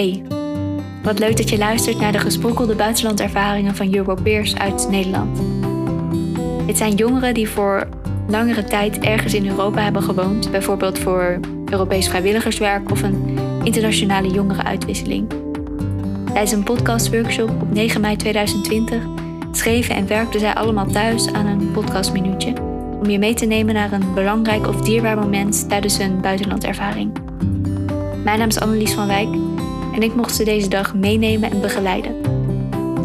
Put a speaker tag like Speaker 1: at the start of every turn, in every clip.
Speaker 1: Hey, wat leuk dat je luistert naar de gesprokkelde buitenlandervaringen van Europeers uit Nederland. Dit zijn jongeren die voor langere tijd ergens in Europa hebben gewoond, bijvoorbeeld voor Europees vrijwilligerswerk of een internationale jongerenuitwisseling. Tijdens een podcastworkshop op 9 mei 2020 schreven en werkten zij allemaal thuis aan een podcastminuutje om je mee te nemen naar een belangrijk of dierbaar moment tijdens hun buitenlandervaring. Mijn naam is Annelies van Wijk en ik mocht ze deze dag meenemen en begeleiden.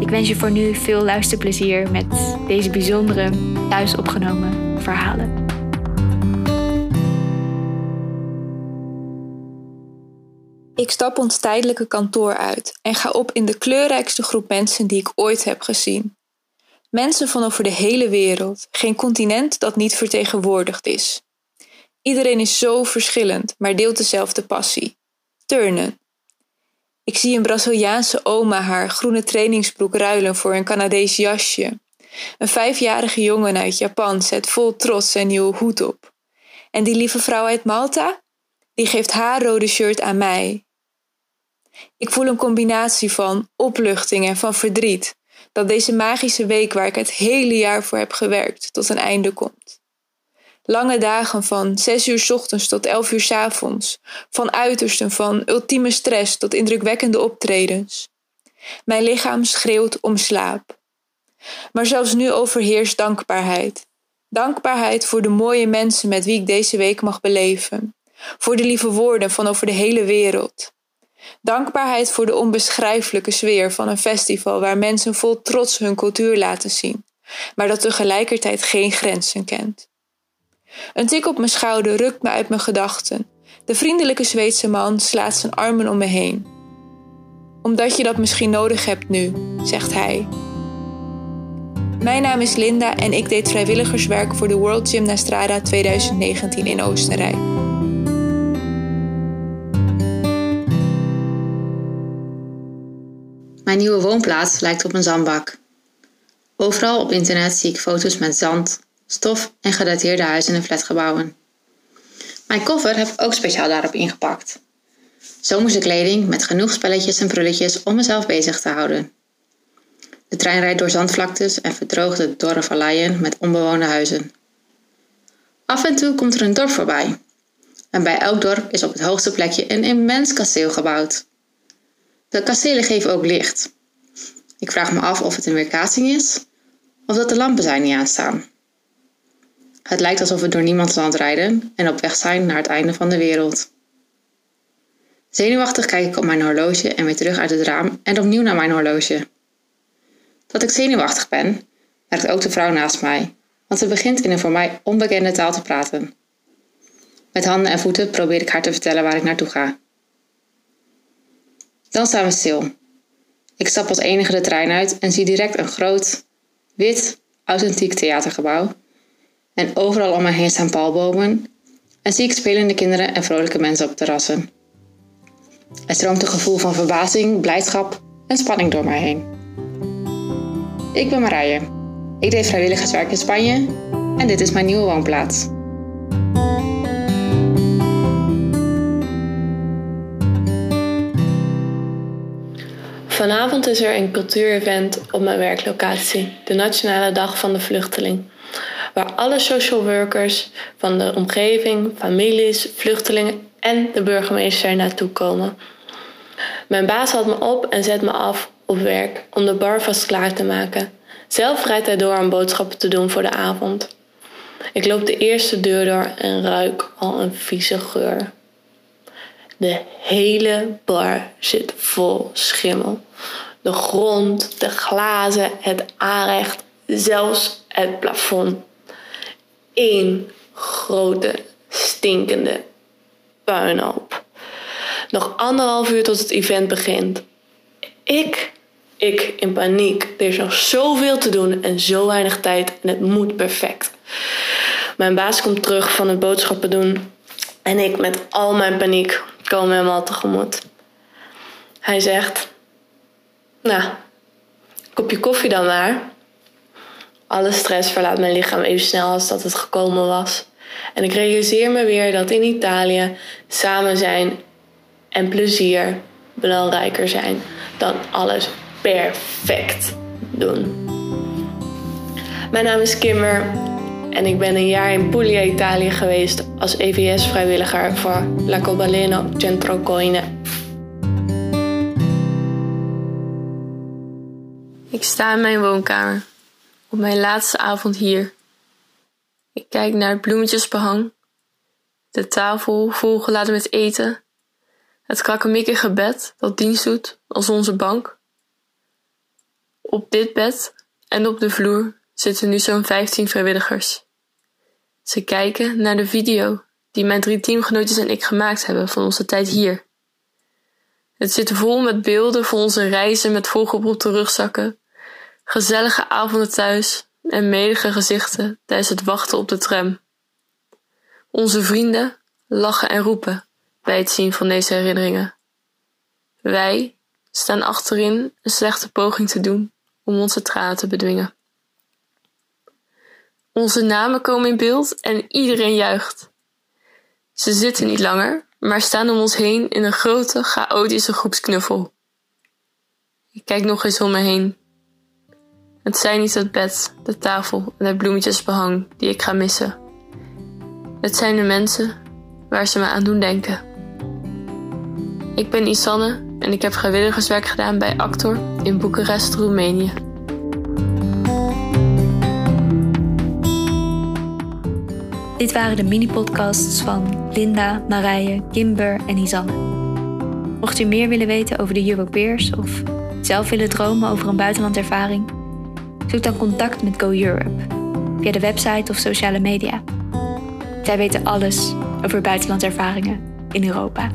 Speaker 1: Ik wens je voor nu veel luisterplezier met deze bijzondere thuis opgenomen verhalen.
Speaker 2: Ik stap ons tijdelijke kantoor uit en ga op in de kleurrijkste groep mensen die ik ooit heb gezien. Mensen van over de hele wereld, geen continent dat niet vertegenwoordigd is. Iedereen is zo verschillend, maar deelt dezelfde passie: turnen. Ik zie een Braziliaanse oma haar groene trainingsbroek ruilen voor een Canadees jasje. Een vijfjarige jongen uit Japan zet vol trots zijn nieuwe hoed op. En die lieve vrouw uit Malta? Die geeft haar rode shirt aan mij. Ik voel een combinatie van opluchting en van verdriet dat deze magische week waar ik het hele jaar voor heb gewerkt tot een einde komt. Lange dagen van 6 uur ochtends tot 11 uur avonds, van uitersten van ultieme stress tot indrukwekkende optredens. Mijn lichaam schreeuwt om slaap. Maar zelfs nu overheerst dankbaarheid. Dankbaarheid voor de mooie mensen met wie ik deze week mag beleven. Voor de lieve woorden van over de hele wereld. Dankbaarheid voor de onbeschrijfelijke sfeer van een festival waar mensen vol trots hun cultuur laten zien, maar dat tegelijkertijd geen grenzen kent. Een tik op mijn schouder rukt me uit mijn gedachten. De vriendelijke Zweedse man slaat zijn armen om me heen. Omdat je dat misschien nodig hebt nu, zegt hij. Mijn naam is Linda en ik deed vrijwilligerswerk voor de World Gymnastrada 2019 in Oostenrijk.
Speaker 3: Mijn nieuwe woonplaats lijkt op een zandbak. Overal op internet zie ik foto's met zand, stof en gedateerde huizen en flatgebouwen. Mijn koffer heb ik ook speciaal daarop ingepakt. Zomerse kleding met genoeg spelletjes en prulletjes om mezelf bezig te houden. De trein rijdt door zandvlaktes en verdroogde dorre valleien met onbewoonde huizen. Af en toe komt er een dorp voorbij. En bij elk dorp is op het hoogste plekje een immens kasteel gebouwd. De kastelen geven ook licht. Ik vraag me af of het een weerkaatsing is of dat de lampen zijn niet aanstaan. Het lijkt alsof we door niemands land rijden en op weg zijn naar het einde van de wereld. Zenuwachtig kijk ik op mijn horloge en weer terug uit het raam en opnieuw naar mijn horloge. Dat ik zenuwachtig ben, merkt ook de vrouw naast mij, want ze begint in een voor mij onbekende taal te praten. Met handen en voeten probeer ik haar te vertellen waar ik naartoe ga. Dan staan we stil. Ik stap als enige de trein uit en zie direct een groot, wit, authentiek theatergebouw. En overal om me heen staan palbomen. En zie ik spelende kinderen en vrolijke mensen op terrassen. Er stroomt een gevoel van verbazing, blijdschap en spanning door mij heen. Ik ben Marije. Ik deed vrijwilligerswerk in Spanje en dit is mijn nieuwe woonplaats.
Speaker 4: Vanavond is er een cultuurevent op mijn werklocatie, de Nationale Dag van de Vluchteling, waar alle social workers van de omgeving, families, vluchtelingen en de burgemeester naartoe komen. Mijn baas haalt me op en zet me af op werk om de bar vast klaar te maken. Zelf rijdt hij door om boodschappen te doen voor de avond. Ik loop de eerste deur door en ruik al een vieze geur. De hele bar zit vol schimmel. De grond, de glazen, het aanrecht, zelfs het plafond. Eén grote, stinkende puinhoop. Nog anderhalf uur tot het event begint. Ik, ik in paniek. Er is nog zoveel te doen en zo weinig tijd en het moet perfect. Mijn baas komt terug van het boodschappen doen en ik met al mijn paniek kom hem al tegemoet. Hij zegt: Nou, kopje koffie dan maar. Alle stress verlaat mijn lichaam even snel als dat het gekomen was. En ik realiseer me weer dat in Italië samen zijn en plezier belangrijker zijn dan alles perfect doen. Mijn naam is Kimmer en ik ben een jaar in Puglia, Italië geweest als EVS-vrijwilliger voor La Cobaleno Centro Coine. Ik sta in mijn woonkamer, op mijn laatste avond hier. Ik kijk naar het bloemetjesbehang, de tafel volgeladen met eten, het krakkemikkige bed dat dienst doet als onze bank. Op dit bed en op de vloer zitten nu zo'n 15 vrijwilligers. Ze kijken naar de video die mijn drie teamgenootjes en ik gemaakt hebben van onze tijd hier. Het zit vol met beelden van onze reizen met volgepropte rugzakken, gezellige avonden thuis en medige gezichten tijdens het wachten op de tram. Onze vrienden lachen en roepen bij het zien van deze herinneringen. Wij staan achterin een slechte poging te doen om onze tranen te bedwingen. Onze namen komen in beeld en iedereen juicht. Ze zitten niet langer, maar staan om ons heen in een grote, chaotische groepsknuffel. Ik kijk nog eens om me heen. Het zijn niet het bed, de tafel en het bloemetjesbehang die ik ga missen. Het zijn de mensen waar ze me aan doen denken. Ik ben Isanne en ik heb vrijwilligerswerk gedaan bij Actor in Boekarest, Roemenië.
Speaker 1: Dit waren de mini-podcasts van Linda, Marije, Kimber en Isanne. Mocht u meer willen weten over de Europeers of zelf willen dromen over een buitenlandervaring, zoek dan contact met Go Europe via de website of sociale media. Zij weten alles over buitenlandervaringen in Europa.